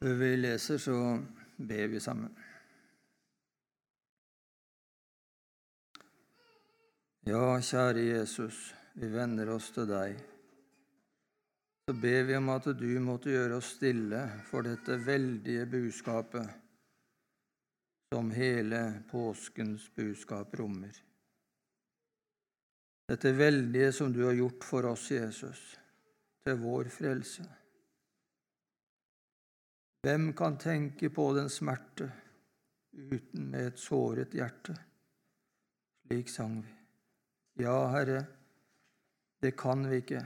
Før vi leser, så ber vi sammen. Ja, kjære Jesus, vi vender oss til deg. Så ber vi om at du måtte gjøre oss stille for dette veldige budskapet som hele påskens budskap rommer. Dette veldige som du har gjort for oss, Jesus, til vår frelse. Hvem kan tenke på den smerte uten med et såret hjerte? Slik sang vi. Ja, Herre, det kan vi ikke.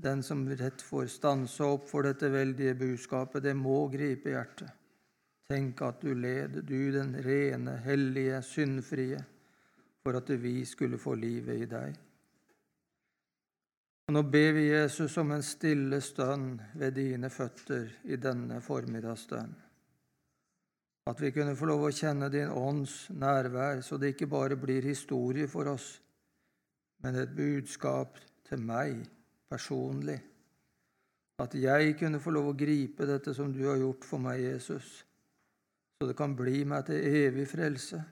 Den som rett får stanse opp for dette veldige budskapet, det må gripe hjertet. Tenk at du led, du den rene, hellige, syndfrie, for at vi skulle få livet i deg. Og Nå ber vi Jesus om en stille stund ved dine føtter i denne formiddagsstund. At vi kunne få lov å kjenne din ånds nærvær, så det ikke bare blir historie for oss, men et budskap til meg personlig. At jeg kunne få lov å gripe dette som du har gjort for meg, Jesus, så det kan bli meg til evig frelse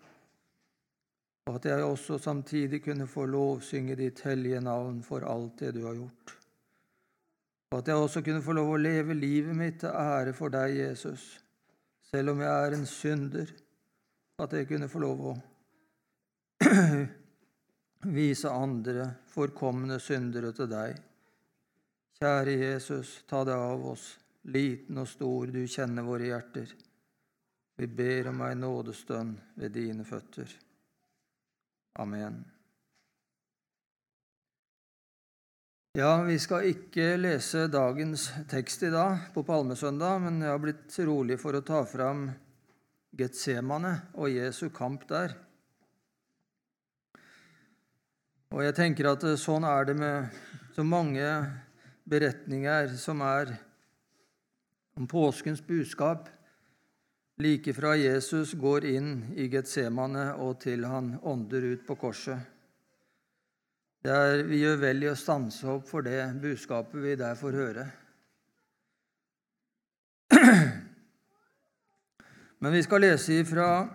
og at jeg også samtidig kunne få lovsynge ditt hellige navn for alt det du har gjort. Og at jeg også kunne få lov å leve livet mitt til ære for deg, Jesus, selv om jeg er en synder. At jeg kunne få lov å vise andre forkomne syndere til deg. Kjære Jesus, ta deg av oss, liten og stor, du kjenner våre hjerter. Vi ber om ei nådestønn ved dine føtter. Amen. Ja, vi skal ikke lese dagens tekst i dag på palmesøndag, men jeg har blitt rolig for å ta fram Getsemane og Jesu kamp der. Og jeg tenker at sånn er det med så mange beretninger som er om påskens budskap like fra Jesus går inn i Getsemane og til han ånder ut på korset. Er, vi gjør vel i å stanse opp for det budskapet vi der får høre. Men vi skal lese fra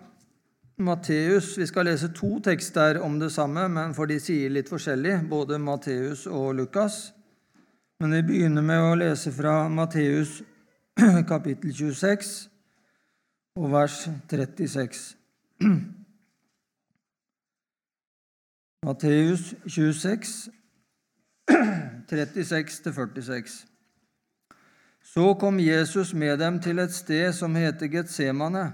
Matteus. Vi skal lese to tekster om det samme, men for de sier litt forskjellig, både Matteus og Lukas. Men vi begynner med å lese fra Matteus kapittel 26 og vers 36. Matteus 26, 36-46. Så kom Jesus med dem til et sted som heter Getsemane,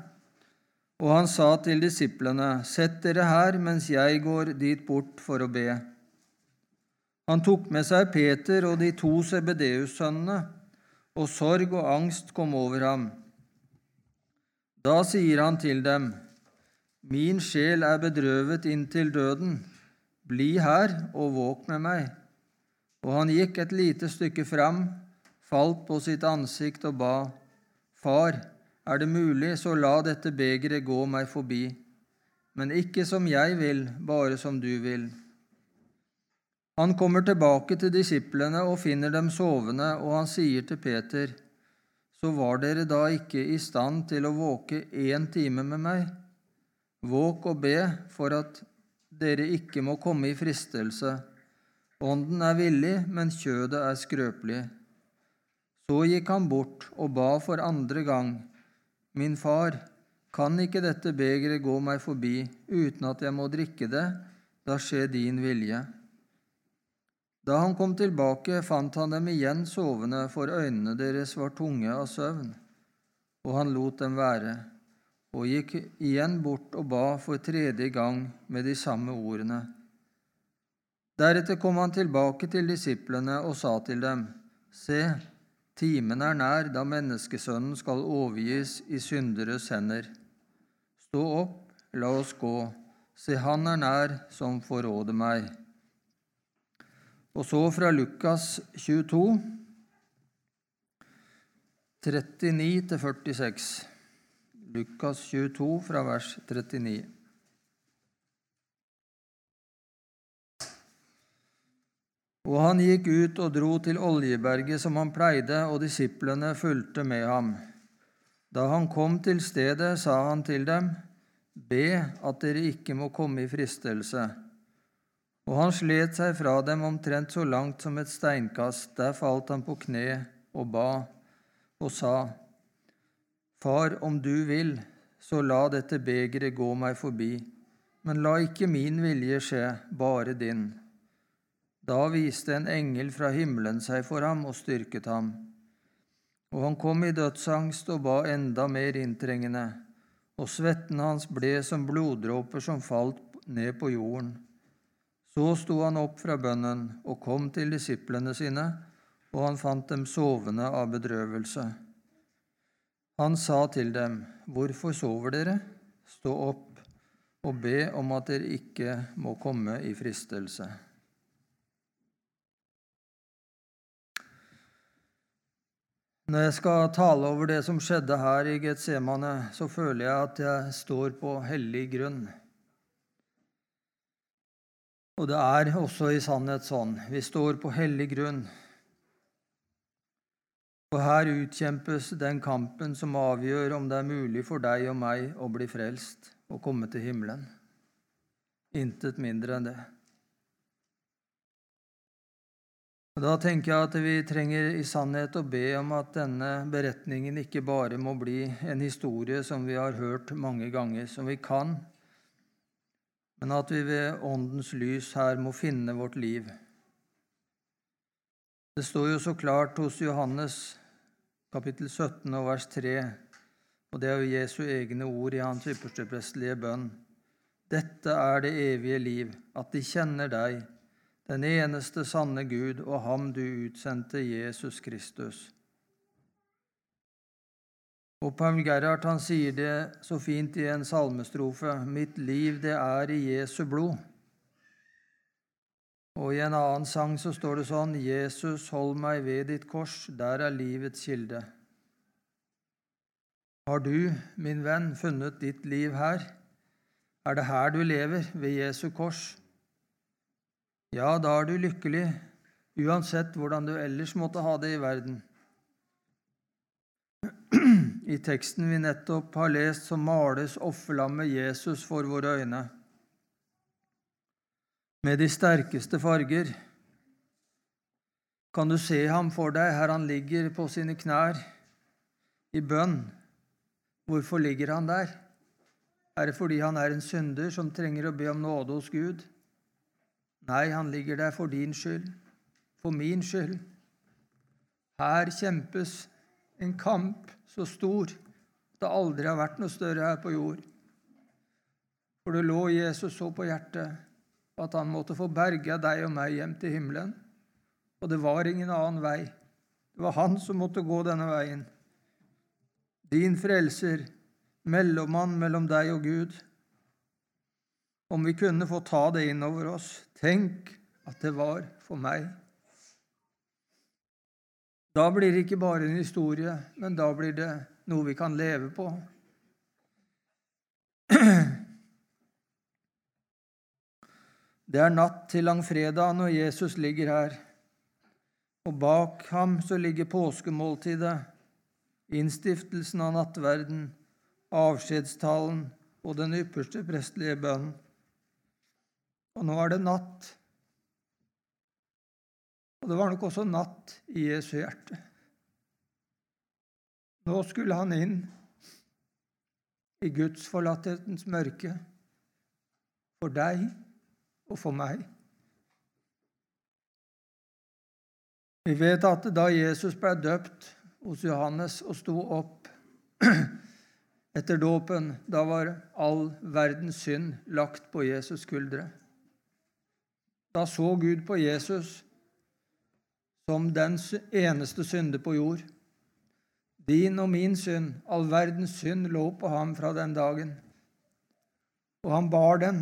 og han sa til disiplene, Sett dere her mens jeg går dit bort for å be. Han tok med seg Peter og de to CBDU-sønnene, og sorg og angst kom over ham. Da sier han til dem, Min sjel er bedrøvet inntil døden. Bli her og våk med meg. Og han gikk et lite stykke fram, falt på sitt ansikt og ba, Far, er det mulig, så la dette begeret gå meg forbi. Men ikke som jeg vil, bare som du vil. Han kommer tilbake til disiplene og finner dem sovende, og han sier til Peter, så var dere da ikke i stand til å våke én time med meg. Våk og be for at dere ikke må komme i fristelse. Ånden er villig, men kjødet er skrøpelig. Så gikk han bort og ba for andre gang. Min far, kan ikke dette begeret gå meg forbi uten at jeg må drikke det? Da skjer din vilje. Da han kom tilbake, fant han dem igjen sovende, for øynene deres var tunge av søvn. Og han lot dem være, og gikk igjen bort og ba for tredje gang med de samme ordene. Deretter kom han tilbake til disiplene og sa til dem, Se, timen er nær da menneskesønnen skal overgis i synderes hender. Stå opp, la oss gå, se, han er nær som forråder meg. Og så fra Lukas 22, 39 til 46. Lukas 22 fra vers 39. Og han gikk ut og dro til Oljeberget som han pleide, og disiplene fulgte med ham. Da han kom til stedet, sa han til dem, Be at dere ikke må komme i fristelse. Og han slet seg fra dem omtrent så langt som et steinkast. Der falt han på kne og ba og sa, Far, om du vil, så la dette begeret gå meg forbi, men la ikke min vilje skje, bare din. Da viste en engel fra himmelen seg for ham og styrket ham. Og han kom i dødsangst og ba enda mer inntrengende, og svetten hans ble som bloddråper som falt ned på jorden. Så sto han opp fra bønnen og kom til disiplene sine, og han fant dem sovende av bedrøvelse. Han sa til dem, Hvorfor sover dere? Stå opp og be om at dere ikke må komme i fristelse. Når jeg skal tale over det som skjedde her i Getsemane, så føler jeg at jeg står på hellig grunn. Og det er også i sannhet sånn. Vi står på hellig grunn. Og her utkjempes den kampen som avgjør om det er mulig for deg og meg å bli frelst og komme til himmelen. Intet mindre enn det. Og Da tenker jeg at vi trenger i sannhet å be om at denne beretningen ikke bare må bli en historie som vi har hørt mange ganger, som vi kan, men at vi ved Åndens lys her må finne vårt liv. Det står jo så klart hos Johannes kapittel 17 og vers 3, og det er jo Jesu egne ord i hans yppersteprestelige bønn. Dette er det evige liv, at de kjenner deg, den eneste sanne Gud, og ham du utsendte, Jesus Kristus. Og Paul Gerhard han sier det så fint i en salmestrofe Mitt liv, det er i Jesu blod. Og i en annen sang så står det sånn Jesus, hold meg ved ditt kors, der er livets kilde. Har du, min venn, funnet ditt liv her? Er det her du lever, ved Jesu kors? Ja, da er du lykkelig, uansett hvordan du ellers måtte ha det i verden. I teksten vi nettopp har lest, så males offerlammet Jesus for våre øyne med de sterkeste farger. Kan du se ham for deg her han ligger på sine knær i bønn? Hvorfor ligger han der? Er det fordi han er en synder som trenger å be om nåde hos Gud? Nei, han ligger der for din skyld, for min skyld. Her kjempes en kamp så stor at det aldri har vært noe større her på jord. For det lå Jesus så på hjertet at han måtte få berga deg og meg hjem til himmelen. Og det var ingen annen vei. Det var han som måtte gå denne veien. Din frelser, mellommann mellom deg og Gud. Om vi kunne få ta det inn over oss. Tenk at det var for meg. Da blir det ikke bare en historie, men da blir det noe vi kan leve på. Det er natt til langfredag når Jesus ligger her, og bak ham så ligger påskemåltidet, innstiftelsen av nattverden, avskjedstalen og den ypperste prestelige bønnen. Og nå er det natt. Og det var nok også natt i Jesu hjerte. Nå skulle han inn i gudsforlatthetens mørke for deg og for meg. Vi vet at da Jesus ble døpt hos Johannes og sto opp etter dåpen, da var all verdens synd lagt på Jesus' skuldre. Da så Gud på Jesus som den eneste synde på jord. Din og min synd, all verdens synd, lå på ham fra den dagen. Og han bar den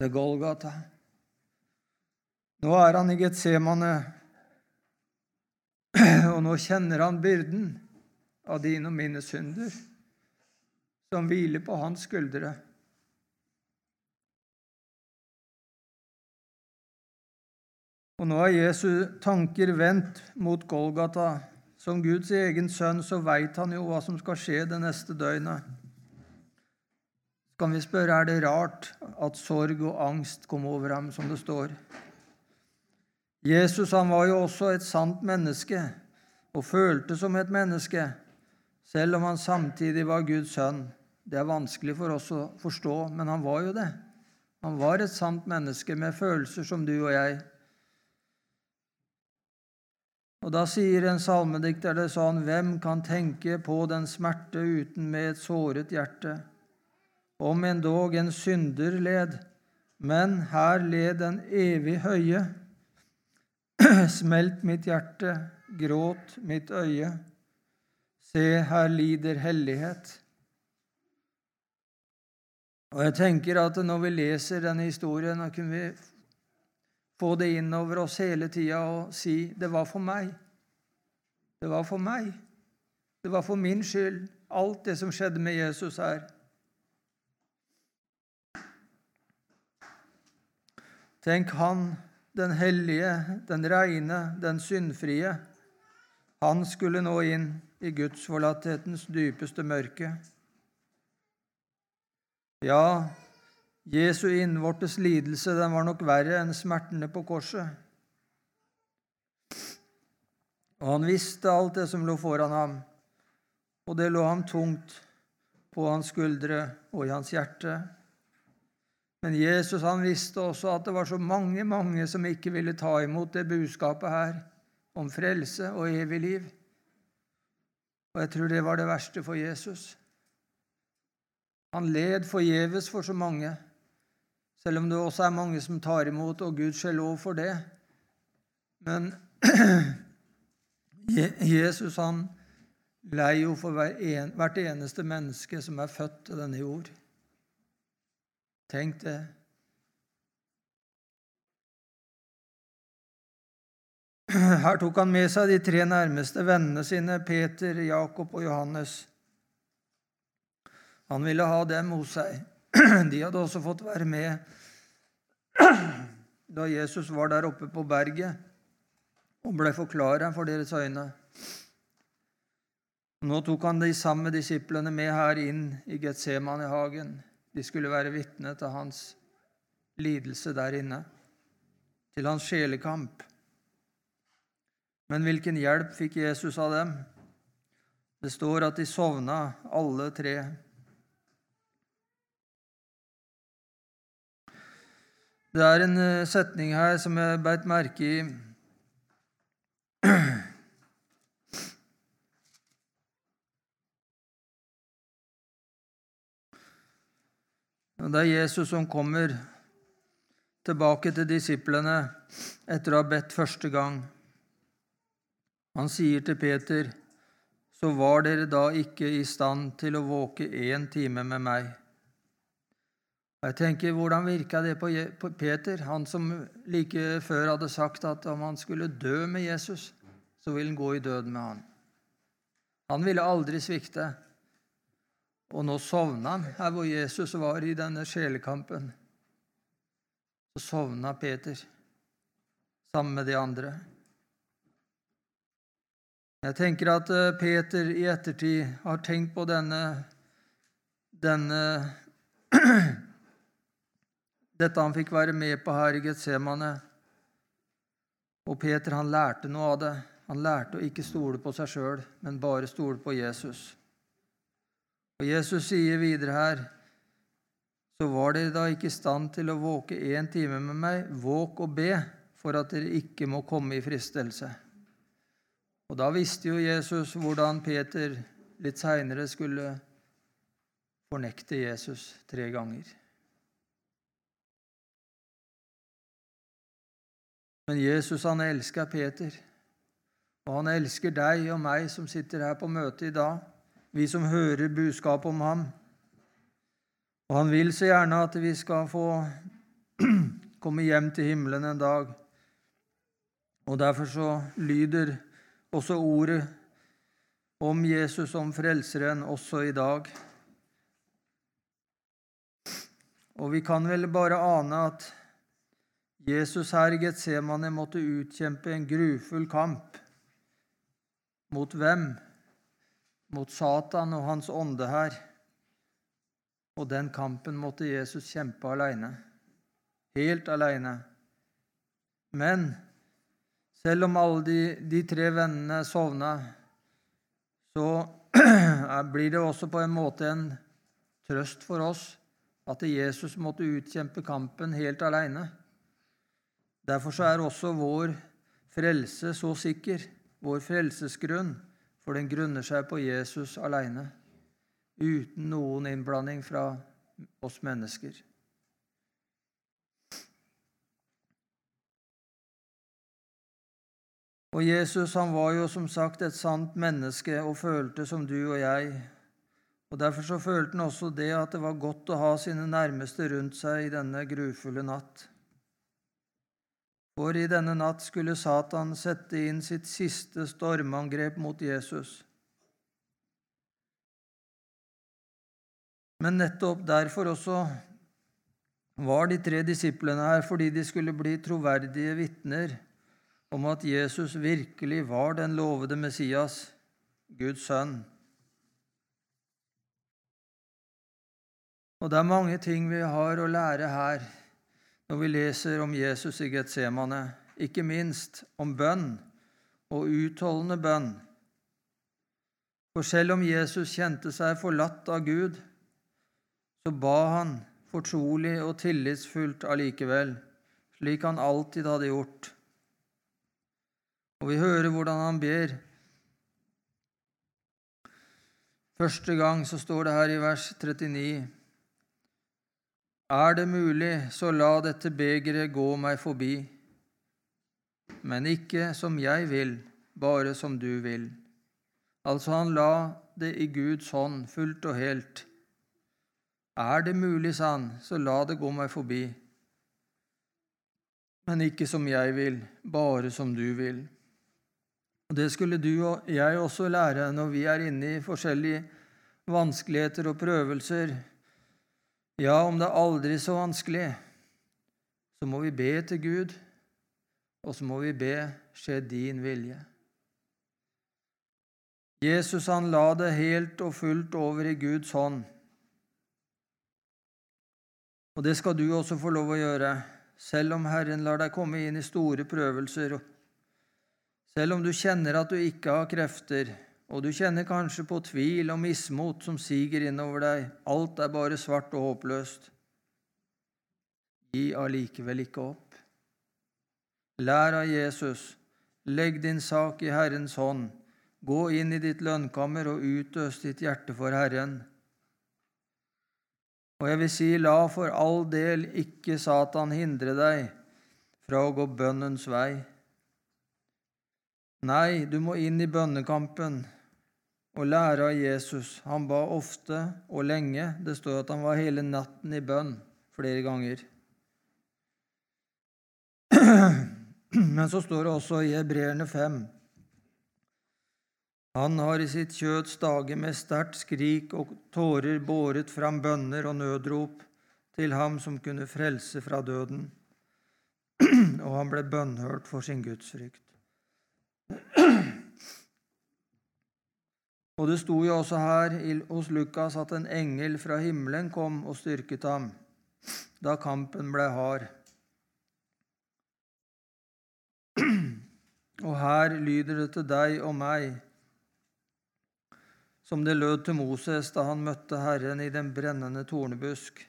til Golgata. Nå er han i Getsemane, og nå kjenner han byrden av dine og mine synder, som hviler på hans skuldre. Og nå er Jesu tanker vendt mot Golgata, Som Guds egen sønn så veit han jo hva som skal skje det neste døgnet. Kan vi spørre er det rart at sorg og angst kom over ham, som det står. Jesus han var jo også et sant menneske og følte som et menneske, selv om han samtidig var Guds sønn. Det er vanskelig for oss å forstå, men han var jo det. Han var et sant menneske med følelser som du og jeg. Og Da sier en salmedikter det sånn Hvem kan tenke på den smerte uten med et såret hjerte? Om endog en synder led, men her led den evig høye. Smelt mitt hjerte, gråt mitt øye. Se, her lider hellighet. Og jeg tenker at når vi leser denne historien, da kunne vi få det inn over oss hele tida og si 'det var for meg'. Det var for meg. Det var for min skyld, alt det som skjedde med Jesus her. Tenk han, den hellige, den reine, den syndfrie. Han skulle nå inn i gudsforlatthetens dypeste mørke. Ja, Jesu innvortes lidelse den var nok verre enn smertene på korset. Og han visste alt det som lå foran ham, og det lå ham tungt på hans skuldre og i hans hjerte. Men Jesus han visste også at det var så mange, mange som ikke ville ta imot det budskapet her om frelse og evig liv. Og jeg tror det var det verste for Jesus. Han led forgjeves for så mange, selv om det også er mange som tar imot, og Gud skjer lov for det. Men Jesus han lei jo for hvert eneste menneske som er født til denne jord. Tenk det. Her tok han med seg de tre nærmeste vennene sine, Peter, Jakob og Johannes. Han ville ha dem hos seg. De hadde også fått være med da Jesus var der oppe på berget og ble forklara for deres øyne. Nå tok han de samme disiplene med her inn i Getsemanehagen. De skulle være vitne til hans lidelse der inne, til hans sjelekamp. Men hvilken hjelp fikk Jesus av dem? Det står at de sovna, alle tre. Det er en eh, setning her som jeg beit merke i. Det er Jesus som kommer tilbake til disiplene etter å ha bedt første gang. Han sier til Peter, 'Så var dere da ikke i stand til å våke én time med meg.' Jeg tenker, Hvordan virka det på Peter, han som like før hadde sagt at om han skulle dø med Jesus, så ville han gå i døden med han. Han ville aldri svikte. Og nå sovna han her hvor Jesus var i denne sjelekampen. Så sovna Peter sammen med de andre. Jeg tenker at eh, Peter i ettertid har tenkt på denne, denne dette han fikk være med på her i Getsemane. Og Peter han lærte noe av det. Han lærte å ikke stole på seg sjøl, men bare stole på Jesus. Og Jesus sier videre her så var dere da ikke i stand til å våke én time med meg. Våk og be for at dere ikke må komme i fristelse. Og Da visste jo Jesus hvordan Peter litt seinere skulle fornekte Jesus tre ganger. Men Jesus han elsker Peter, og han elsker deg og meg som sitter her på møtet i dag, vi som hører budskapet om ham. Og han vil så gjerne at vi skal få komme hjem til himmelen en dag. Og derfor så lyder også ordet om Jesus som Frelseren også i dag. Og vi kan vel bare ane at Jesus her i Getsemane måtte utkjempe en grufull kamp Mot hvem? Mot Satan og hans ånde her. Og den kampen måtte Jesus kjempe alene. Helt alene. Men selv om alle de, de tre vennene sovna, så blir det også på en måte en trøst for oss at Jesus måtte utkjempe kampen helt alene. Derfor er også vår frelse så sikker, vår frelsesgrunn, for den grunner seg på Jesus alene, uten noen innblanding fra oss mennesker. Og Jesus han var jo som sagt et sant menneske og følte som du og jeg. Og Derfor så følte han også det at det var godt å ha sine nærmeste rundt seg i denne grufulle natt. For i denne natt skulle Satan sette inn sitt siste stormangrep mot Jesus. Men nettopp derfor også var de tre disiplene her, fordi de skulle bli troverdige vitner om at Jesus virkelig var den lovede Messias, Guds sønn. Og det er mange ting vi har å lære her når vi leser om Jesus i Getsemane, ikke minst om bønn og utholdende bønn. For selv om Jesus kjente seg forlatt av Gud, så ba han fortrolig og tillitsfullt allikevel, slik han alltid hadde gjort. Og vi hører hvordan han ber. Første gang så står det her i vers 39.: Er det mulig, så la dette begeret gå meg forbi. Men ikke som jeg vil, bare som du vil. Altså, han la det i Guds hånd fullt og helt. Er det mulig, sa han, så la det gå meg forbi. Men ikke som jeg vil, bare som du vil. Og Det skulle du og jeg også lære når vi er inne i forskjellige vanskeligheter og prøvelser. Ja, om det er aldri så vanskelig, så må vi be til Gud, og så må vi be skje din vilje. Jesus han la det helt og fullt over i Guds hånd. Og det skal du også få lov å gjøre, selv om Herren lar deg komme inn i store prøvelser selv om du kjenner at du ikke har krefter, og du kjenner kanskje på tvil og mismot som siger innover deg, alt er bare svart og håpløst, gi allikevel ikke opp. Lær av Jesus, legg din sak i Herrens hånd, gå inn i ditt lønnkammer og utøs ditt hjerte for Herren. Og jeg vil si, la for all del ikke Satan hindre deg fra å gå bønnens vei. Nei, du må inn i bønnekampen og lære av Jesus. Han ba ofte og lenge. Det står at han var hele natten i bønn flere ganger. Men så står det også i Hebreerne 5 Han har i sitt kjøds dage med sterkt skrik og tårer båret fram bønner og nødrop til ham som kunne frelse fra døden, og han ble bønnhørt for sin gudsfrykt. Og det sto jo også her hos Lukas at en engel fra himmelen kom og styrket ham da kampen ble hard. Og her lyder det til deg og meg, som det lød til Moses da han møtte Herren i den brennende tornebusk.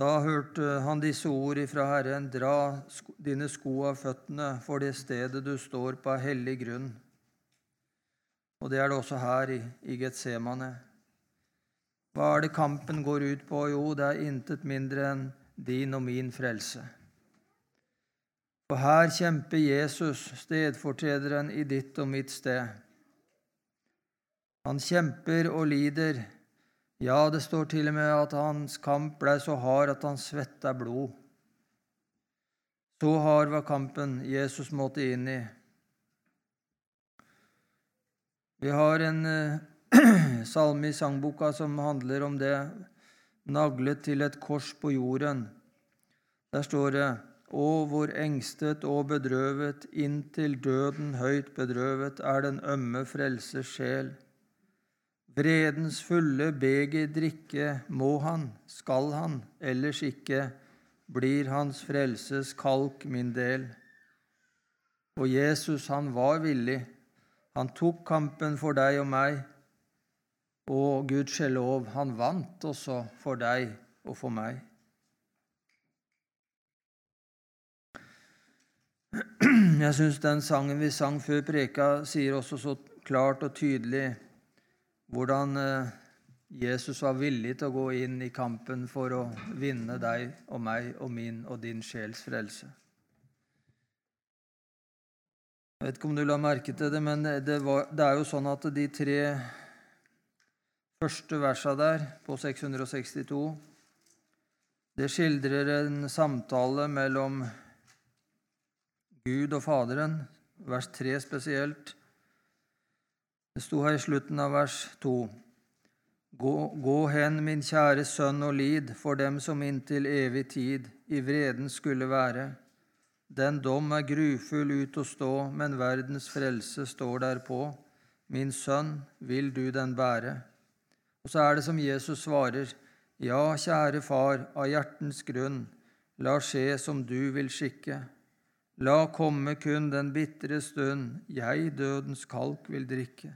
Da hørte han disse ord ifra Herren, dra dine sko av føttene, for det stedet du står på, er hellig grunn. Og det er det også her i, i Getsemane. Hva er det kampen går ut på? Jo, det er intet mindre enn din og min frelse. For her kjemper Jesus, stedfortrederen i ditt og mitt sted. Han kjemper og lider ja, det står til og med at hans kamp blei så hard at han svetta blod. Så hard var kampen Jesus måtte inn i. Vi har en uh, salme i sangboka som handler om det, naglet til et kors på jorden. Der står det:" Å, hvor engstet og bedrøvet, inntil døden høyt bedrøvet, er den ømme frelsers sjel. Vredens fulle beger drikke må han, skal han, ellers ikke, blir hans frelses kalk min del. Og Jesus, han var villig. Han tok kampen for deg og meg. Og gudskjelov, han vant også for deg og for meg. Jeg syns den sangen vi sang før preka, sier også så klart og tydelig hvordan eh, Jesus var villig til å gå inn i kampen for å vinne deg og meg og min og din sjels frelse. Jeg vet ikke om du la merke til det, men det, var, det er jo sånn at de tre første versa der, på 662, det skildrer en samtale mellom Gud og Faderen, vers 3 spesielt. Det sto her i slutten av vers 2. Gå, gå hen, min kjære sønn, og lid for dem som inntil evig tid i vreden skulle være. Den dom er grufull ut å stå, men verdens frelse står derpå. Min sønn, vil du den bære? Og så er det som Jesus svarer, Ja, kjære far, av hjertens grunn, la skje som du vil skikke. La komme kun den bitre stund, jeg dødens kalk vil drikke.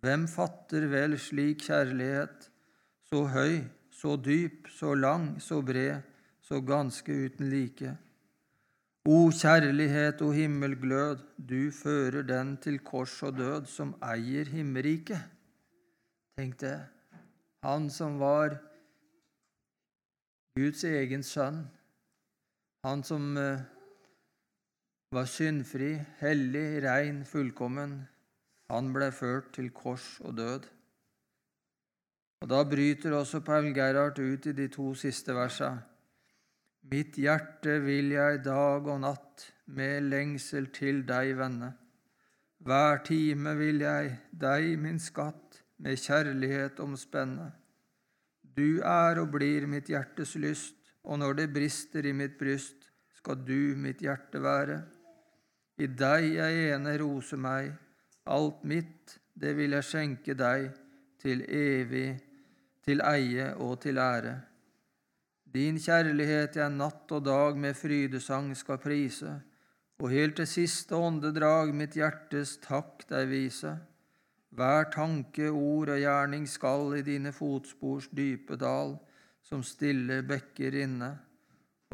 Hvem fatter vel slik kjærlighet, så høy, så dyp, så lang, så bred, så ganske uten like? O kjærlighet og himmelglød, du fører den til kors og død, som eier himmelriket. Tenk det, han som var Guds egen sønn, han som eh, var syndfri, hellig, rein, fullkommen. Han ble ført til kors og død. Og Da bryter også Paul Gerhard ut i de to siste versa. Mitt hjerte vil jeg dag og natt med lengsel til deg vende. Hver time vil jeg deg, min skatt, med kjærlighet omspenne. Du er og blir mitt hjertes lyst, og når det brister i mitt bryst, skal du mitt hjerte være. I deg jeg ene roser meg, alt mitt, det vil jeg skjenke deg til evig, til eie og til ære. Din kjærlighet jeg natt og dag med frydesang skal prise, og helt til siste åndedrag mitt hjertes takk deg vise. Hver tanke, ord og gjerning skal i dine fotspors dype dal, som stille bekker inne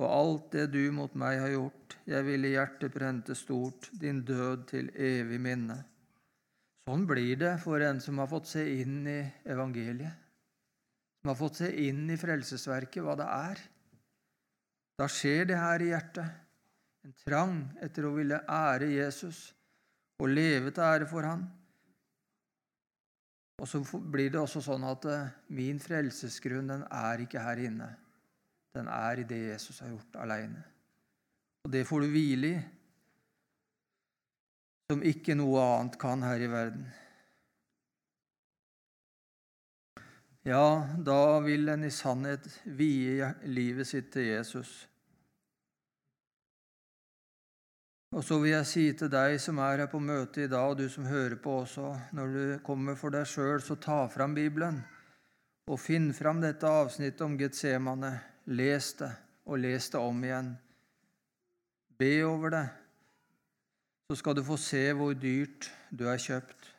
og alt det du mot meg har gjort, jeg vil i hjertet prente stort, din død til evig minne. Sånn blir det for en som har fått se inn i evangeliet, som har fått se inn i frelsesverket, hva det er. Da skjer det her i hjertet, en trang etter å ville ære Jesus og leve til ære for Han. Og så blir det også sånn at eh, min frelsesgrunn den er ikke her inne den er i det Jesus har gjort alene. Og det får du hvile i, som ikke noe annet kan her i verden. Ja, da vil en i sannhet vie livet sitt til Jesus. Og så vil jeg si til deg som er her på møtet i dag, og du som hører på også, når du kommer for deg sjøl, så ta fram Bibelen og finn fram dette avsnittet om Getsemane. Les det, og les det om igjen. Be over det, så skal du få se hvor dyrt du er kjøpt.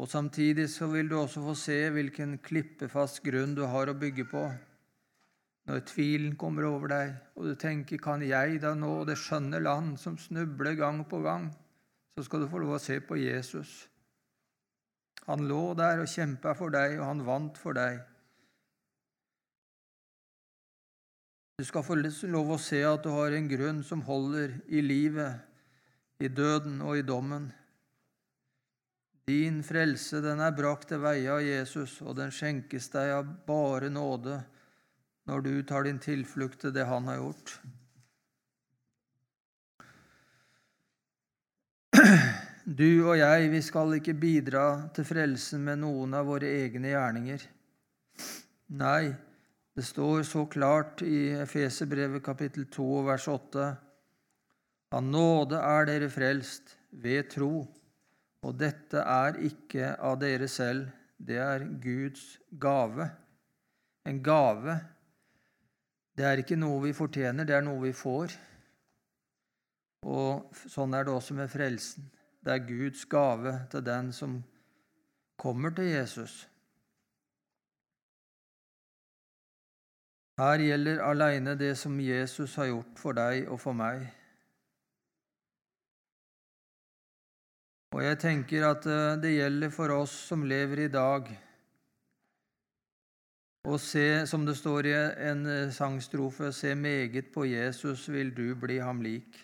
Og Samtidig så vil du også få se hvilken klippefast grunn du har å bygge på. Når tvilen kommer over deg, og du tenker 'Kan jeg da nå det skjønne land som snubler gang på gang?' så skal du få lov å se på Jesus. Han lå der og kjempa for deg, og han vant for deg. Du skal få lov å se at du har en grunn som holder i livet, i døden og i dommen. Din frelse den er brakt til veie av Jesus, og den skjenkes deg av bare nåde når du tar din tilflukt til det han har gjort. Du og jeg, vi skal ikke bidra til frelsen med noen av våre egne gjerninger. Nei, Det står så klart i Efeserbrevet kapittel 2 vers 8 Av nåde er dere frelst ved tro, og dette er ikke av dere selv, det er Guds gave. En gave, det er ikke noe vi fortjener, det er noe vi får. Og sånn er det også med frelsen. Det er Guds gave til den som kommer til Jesus. Her gjelder aleine det som Jesus har gjort for deg og for meg. Og jeg tenker at eh, det gjelder for oss som lever i dag, å se, som det står i en eh, sangstrofe, se meget på Jesus vil du bli ham lik.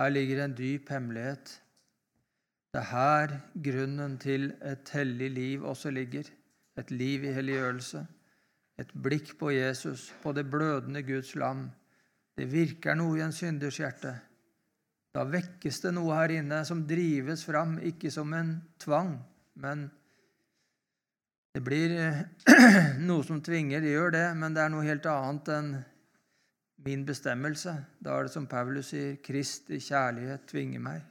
Her ligger en dyp hemmelighet. Det er her grunnen til et hellig liv også ligger. Et liv i helliggjørelse. Et blikk på Jesus, på det blødende Guds lam. Det virker noe i en synders hjerte. Da vekkes det noe her inne som drives fram, ikke som en tvang, men det blir noe som tvinger. Det gjør det, men det er noe helt annet enn min bestemmelse. Da er det som Paulus sier, Kristi kjærlighet tvinger meg.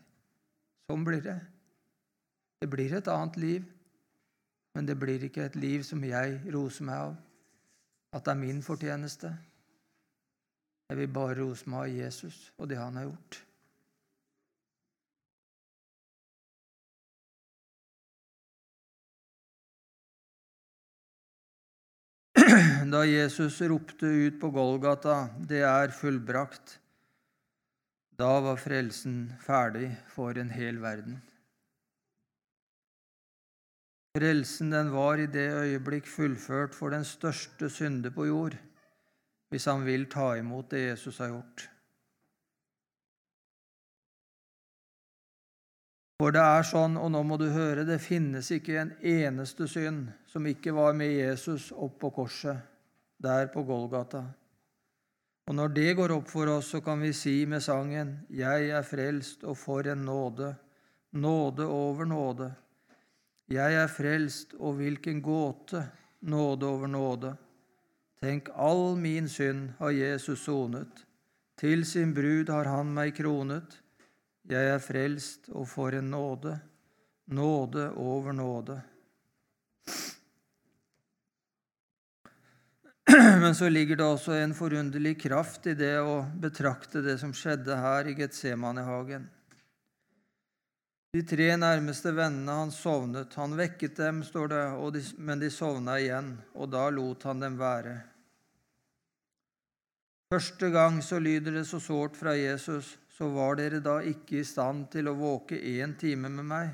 Sånn blir det. Det blir et annet liv, men det blir ikke et liv som jeg roser meg av, at det er min fortjeneste. Jeg vil bare rose meg av Jesus og det han har gjort. Da Jesus ropte ut på Golgata 'Det er fullbrakt', da var frelsen ferdig for en hel verden. Frelsen den var i det øyeblikk fullført for den største synde på jord, hvis han vil ta imot det Jesus har gjort. For det er sånn, og nå må du høre, det finnes ikke en eneste synd som ikke var med Jesus opp på korset, der på Golgata. Og når det går opp for oss, så kan vi si med sangen, Jeg er frelst, og for en nåde, nåde over nåde. Jeg er frelst, og hvilken gåte, nåde over nåde. Tenk, all min synd har Jesus sonet, til sin brud har han meg kronet. Jeg er frelst, og for en nåde, nåde over nåde. Men så ligger det også en forunderlig kraft i det å betrakte det som skjedde her i Getsemanehagen. De tre nærmeste vennene hans sovnet. Han vekket dem, står det, de, men de sovna igjen, og da lot han dem være. Første gang så lyder det så sårt fra Jesus så var dere da ikke i stand til å våke én time med meg.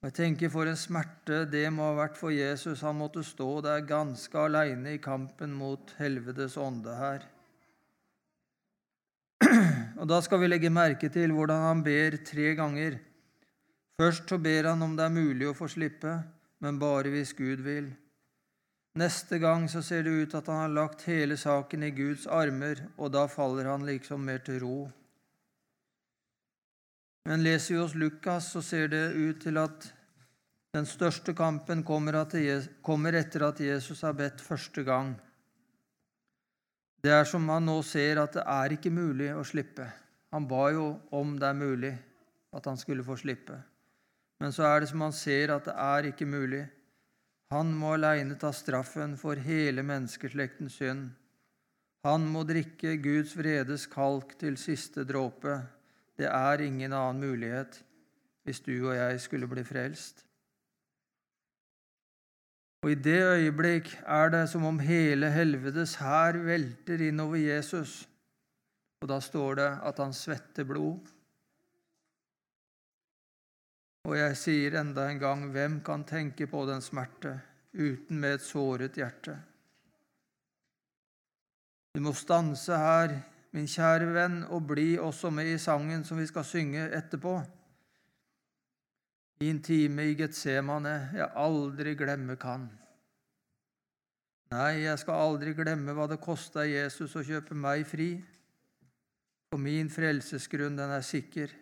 Jeg tenker For en smerte det må ha vært for Jesus. Han måtte stå der ganske aleine i kampen mot helvetes ånde her. Og Da skal vi legge merke til hvordan han ber tre ganger. Først så ber han om det er mulig å få slippe, men bare hvis Gud vil. Neste gang så ser det ut at han har lagt hele saken i Guds armer, og da faller han liksom mer til ro. Men leser vi hos Lukas, så ser det ut til at den største kampen kommer etter at Jesus har bedt første gang. Det er som han nå ser at det er ikke mulig å slippe. Han ba jo om det er mulig at han skulle få slippe. Men så er det som han ser at det er ikke mulig. Han må aleine ta straffen for hele menneskeslektens synd. Han må drikke Guds vredes kalk til siste dråpe. Det er ingen annen mulighet hvis du og jeg skulle bli frelst. Og I det øyeblikk er det som om hele helvetes hær velter innover Jesus, og da står det at han svetter blod. Og jeg sier enda en gang, hvem kan tenke på den smerte uten med et såret hjerte? Du må stanse her, min kjære venn, og bli også med i sangen som vi skal synge etterpå. Min time i Getsemane jeg aldri glemme kan. Nei, jeg skal aldri glemme hva det kosta Jesus å kjøpe meg fri, for min frelsesgrunn, den er sikker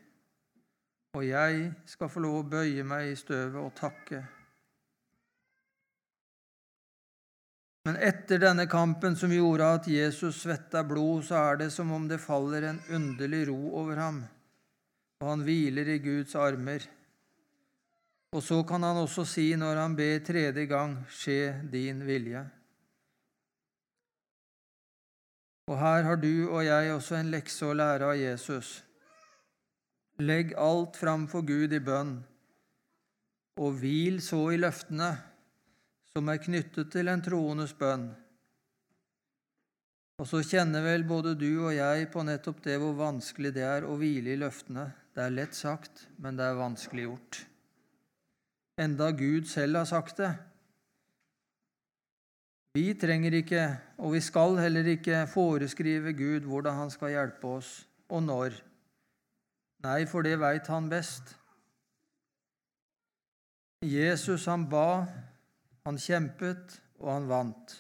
og jeg skal få lov å bøye meg i støvet og takke. Men etter denne kampen som gjorde at Jesus svetta blod, så er det som om det faller en underlig ro over ham, og han hviler i Guds armer. Og så kan han også si når han ber tredje gang, skje din vilje. Og her har du og jeg også en lekse å lære av Jesus. Legg alt fram for Gud i bønn, og hvil så i løftene som er knyttet til en troendes bønn. Og så kjenner vel både du og jeg på nettopp det hvor vanskelig det er å hvile i løftene. Det er lett sagt, men det er vanskelig gjort. Enda Gud selv har sagt det. Vi trenger ikke, og vi skal heller ikke, foreskrive Gud hvordan han skal hjelpe oss, og når. Nei, for det veit han best. Jesus, han ba, han kjempet, og han vant.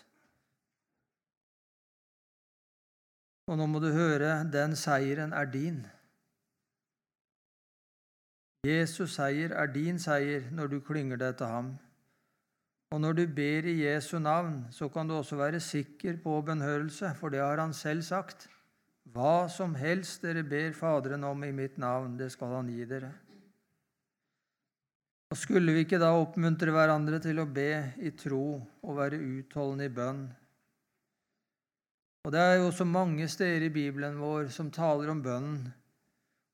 Og nå må du høre, den seieren er din. Jesus' seier er din seier når du klynger deg til ham. Og når du ber i Jesu navn, så kan du også være sikker på bønnhørelse, for det har han selv sagt. Hva som helst dere ber Faderen om i mitt navn, det skal han gi dere. Og Skulle vi ikke da oppmuntre hverandre til å be i tro og være utholdende i bønn? Og Det er jo så mange steder i Bibelen vår som taler om bønnen,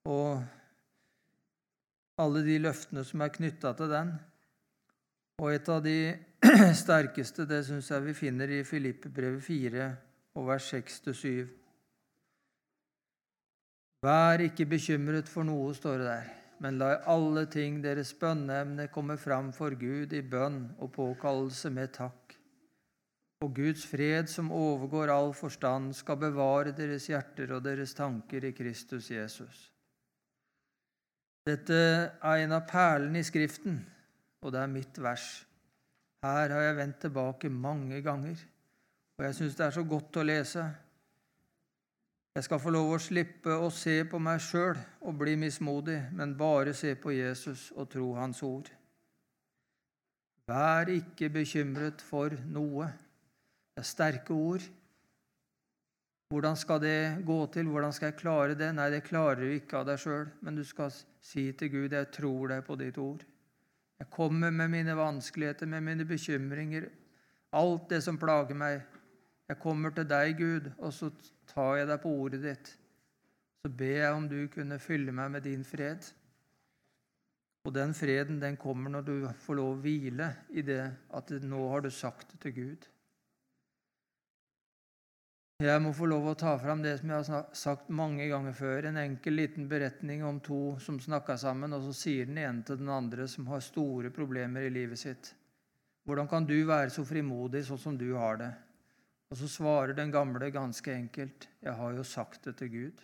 og alle de løftene som er knytta til den. Og et av de sterkeste det syns jeg vi finner i Filippebrevet 4 og vers 6-7. Vær ikke bekymret for noe, står det der, men la alle ting deres bønneemne komme fram for Gud i bønn og påkallelse med takk. Og Guds fred, som overgår all forstand, skal bevare deres hjerter og deres tanker i Kristus Jesus. Dette er en av perlene i Skriften, og det er mitt vers. Her har jeg vendt tilbake mange ganger, og jeg syns det er så godt å lese. Jeg skal få lov å slippe å se på meg sjøl og bli mismodig, men bare se på Jesus og tro Hans ord. Vær ikke bekymret for noe. Det er sterke ord. Hvordan skal det gå til? Hvordan skal jeg klare det? Nei, det klarer du ikke av deg sjøl, men du skal si til Gud, 'Jeg tror deg på ditt ord'. Jeg kommer med mine vanskeligheter, med mine bekymringer, alt det som plager meg. Jeg kommer til deg, Gud, og så tar jeg deg på ordet ditt. Så ber jeg om du kunne fylle meg med din fred. Og den freden den kommer når du får lov å hvile i det at nå har du sagt det til Gud. Jeg må få lov å ta fram det som jeg har sagt mange ganger før. En enkel, liten beretning om to som snakka sammen, og så sier den ene til den andre som har store problemer i livet sitt. Hvordan kan du være så frimodig sånn som du har det? Og så svarer den gamle ganske enkelt, 'Jeg har jo sagt det til Gud'.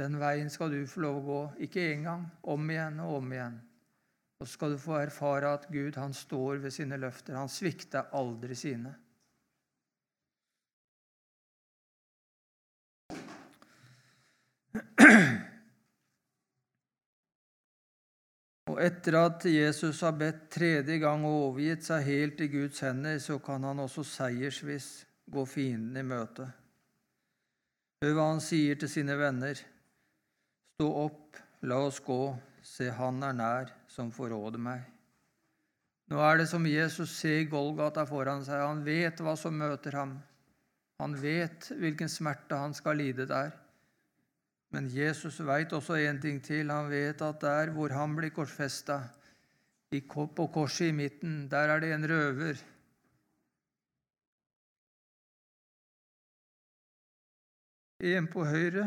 Den veien skal du få lov å gå, ikke én gang, om igjen og om igjen. Og så skal du få erfare at Gud han står ved sine løfter. Han svikter aldri sine. Og etter at Jesus har bedt tredje gang og overgitt seg helt i Guds hender, så kan han også seiersvis gå fienden i møte. Hør hva han sier til sine venner. Stå opp, la oss gå, se han er nær som forråder meg. Nå er det som Jesus ser Golgata foran seg. Han vet hva som møter ham. Han vet hvilken smerte han skal lide der. Men Jesus veit også en ting til. Han vet at der hvor han blir korsfesta, på korset i midten, der er det en røver. En på høyre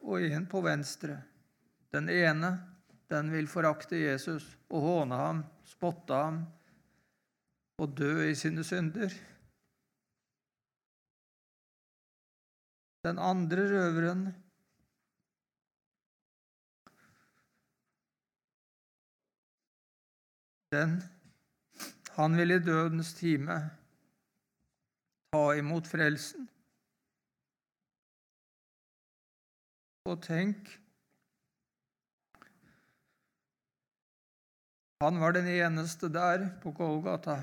og en på venstre. Den ene den vil forakte Jesus og håne ham, spotte ham og dø i sine synder. Den andre røveren Den han vil i dødens time ta imot frelsen. Og tenk Han var den eneste der på Golgata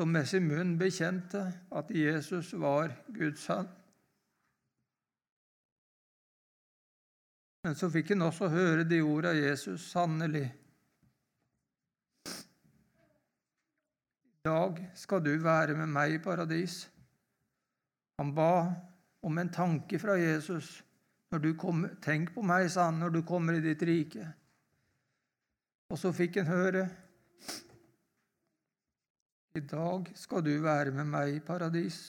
som med sin munn bekjente at Jesus var Guds sønn. Men så fikk han også høre de ordene av Jesus, sannelig. I dag skal du være med meg i paradis. Han ba om en tanke fra Jesus. Kommer, Tenk på meg, sa han, når du kommer i ditt rike. Og så fikk han høre I dag skal du være med meg i paradis.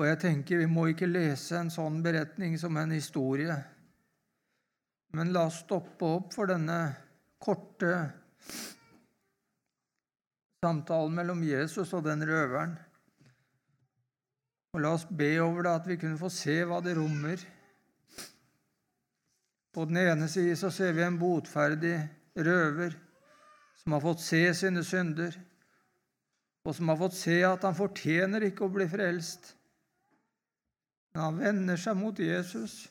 Og jeg tenker vi må ikke lese en sånn beretning som en historie, men la oss stoppe opp for denne korte samtalen mellom Jesus og den røveren. Og la oss be over det, at vi kunne få se hva det rommer. På den ene side så ser vi en botferdig røver som har fått se sine synder, og som har fått se at han fortjener ikke å bli frelst. Men han vender seg mot Jesus,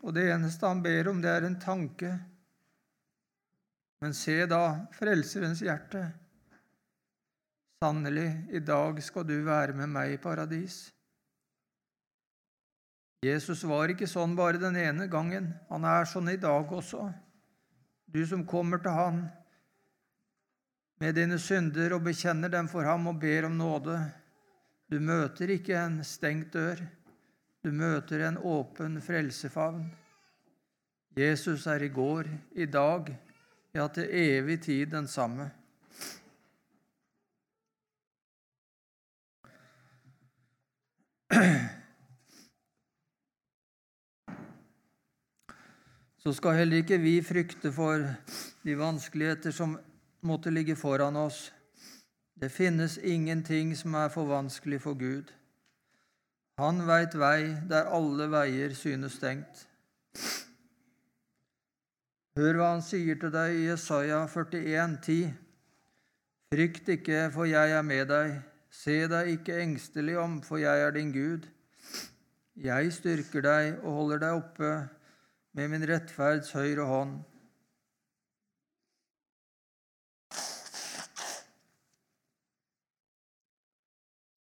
og det eneste han ber om, det er en tanke. Men se da Frelserens hjerte. Sannelig, i dag skal du være med meg i paradis. Jesus var ikke sånn bare den ene gangen. Han er sånn i dag også. Du som kommer til Han med dine synder og bekjenner dem for ham og ber om nåde, du møter ikke en stengt dør, du møter en åpen frelsefavn. Jesus er i går, i dag, ja, til evig tid den samme. Så skal heller ikke vi frykte for de vanskeligheter som måtte ligge foran oss. Det finnes ingenting som er for vanskelig for Gud. Han veit vei der alle veier synes stengt. Hør hva han sier til deg i Jesaja 41, 10. Frykt ikke, for jeg er med deg. Se deg ikke engstelig om, for jeg er din Gud. Jeg styrker deg og holder deg oppe med min rettferds høyre hånd.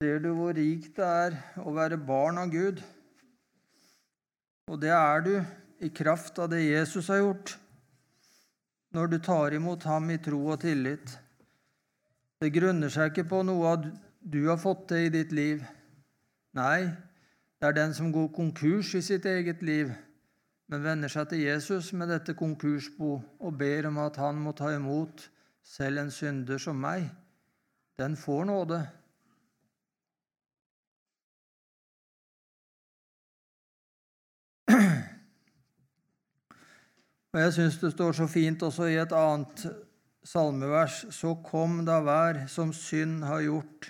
Ser du hvor rikt det er å være barn av Gud? Og det er du i kraft av det Jesus har gjort, når du tar imot ham i tro og tillit. Det grunner seg ikke på noe du har fått til i ditt liv. Nei, det er den som går konkurs i sitt eget liv, men vender seg til Jesus med dette konkursbo og ber om at han må ta imot selv en synder som meg. Den får nåde. Og Jeg syns det står så fint også i et annet salmevers Så kom da hver som synd har gjort,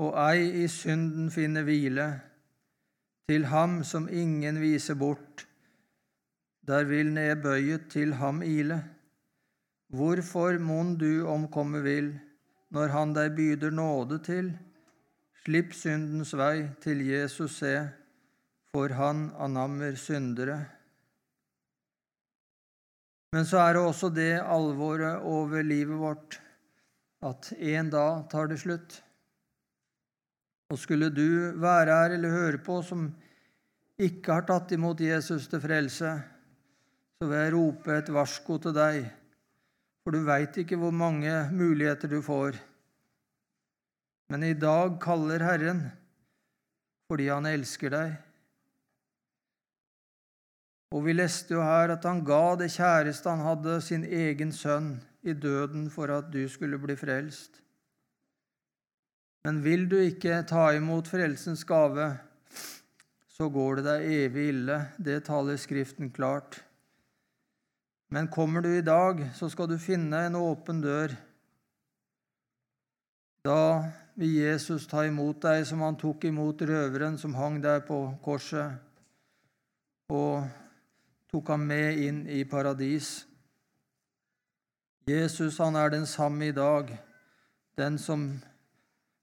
og ei i synden finner hvile. Til ham som ingen viser bort, der vil nedbøyet til ham ile. Hvorfor mon du omkomme vil, når han deg byder nåde til? Slipp syndens vei til Jesus se for han anammer syndere. Men så er det også det alvoret over livet vårt at en dag tar det slutt. Og skulle du være her eller høre på som ikke har tatt imot Jesus til frelse, så vil jeg rope et varsko til deg, for du veit ikke hvor mange muligheter du får. Men i dag kaller Herren fordi Han elsker deg. Og vi leste jo her at han ga det kjæreste han hadde, sin egen sønn, i døden for at du skulle bli frelst. Men vil du ikke ta imot frelsens gave, så går det deg evig ille. Det taler Skriften klart. Men kommer du i dag, så skal du finne en åpen dør. Da vil Jesus ta imot deg som han tok imot røveren som hang der på korset. Og tok ham med inn i paradis. Jesus han er den samme i dag, den som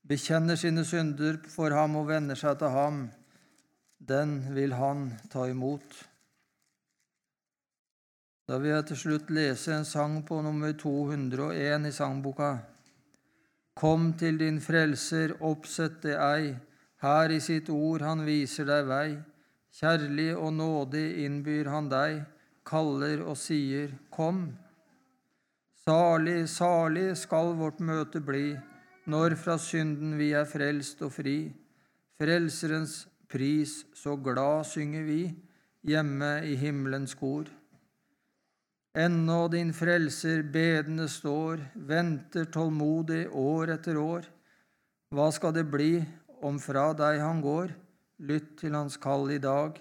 bekjenner sine synder for ham og venner seg til ham. Den vil han ta imot. Da vil jeg til slutt lese en sang på nummer 201 i sangboka. Kom til din frelser, oppsett det ei, her i sitt ord han viser deg vei. Kjærlig og nådig innbyr han deg, kaller og sier, Kom. Salig, salig skal vårt møte bli, når fra synden vi er frelst og fri. Frelserens pris, så glad synger vi, hjemme i himmelens kor. Ennå din frelser bedende står, venter tålmodig år etter år. Hva skal det bli om fra deg han går? Lytt til hans kall i dag.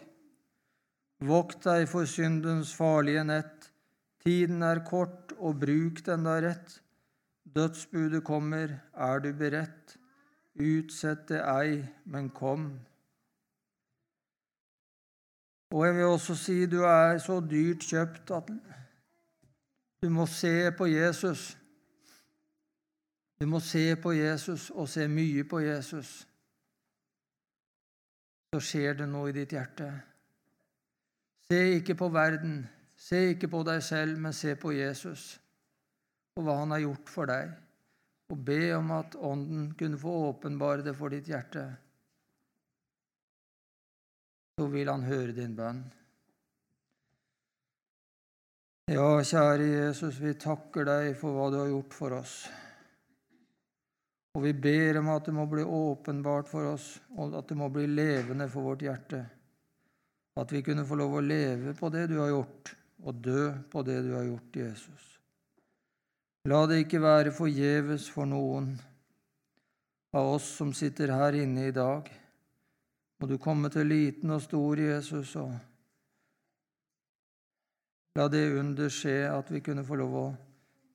Vokt deg for syndens farlige nett. Tiden er kort, og bruk den da rett. Dødsbudet kommer, er du beredt? Utsett det ei, men kom. Og jeg vil også si du er så dyrt kjøpt at du må se på Jesus. Du må se på Jesus og se mye på Jesus. Så skjer det noe i ditt hjerte. Se ikke på verden, se ikke på deg selv, men se på Jesus og hva han har gjort for deg. Og be om at Ånden kunne få åpenbare det for ditt hjerte. Så vil han høre din bønn. Ja, kjære Jesus, vi takker deg for hva du har gjort for oss. Og vi ber om at det må bli åpenbart for oss, og at det må bli levende for vårt hjerte. At vi kunne få lov å leve på det du har gjort, og dø på det du har gjort, Jesus. La det ikke være forgjeves for noen av oss som sitter her inne i dag. Må du komme til liten og stor, Jesus, og La det under skje at vi kunne få lov å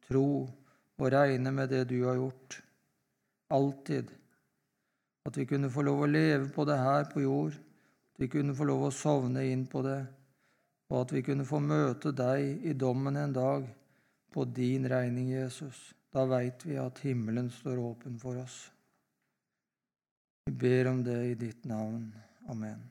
tro og regne med det du har gjort. Alltid. At vi kunne få lov å leve på det her på jord. At vi kunne få lov å sovne inn på det. Og at vi kunne få møte deg i dommen en dag på din regning, Jesus. Da veit vi at himmelen står åpen for oss. Vi ber om det i ditt navn. Amen.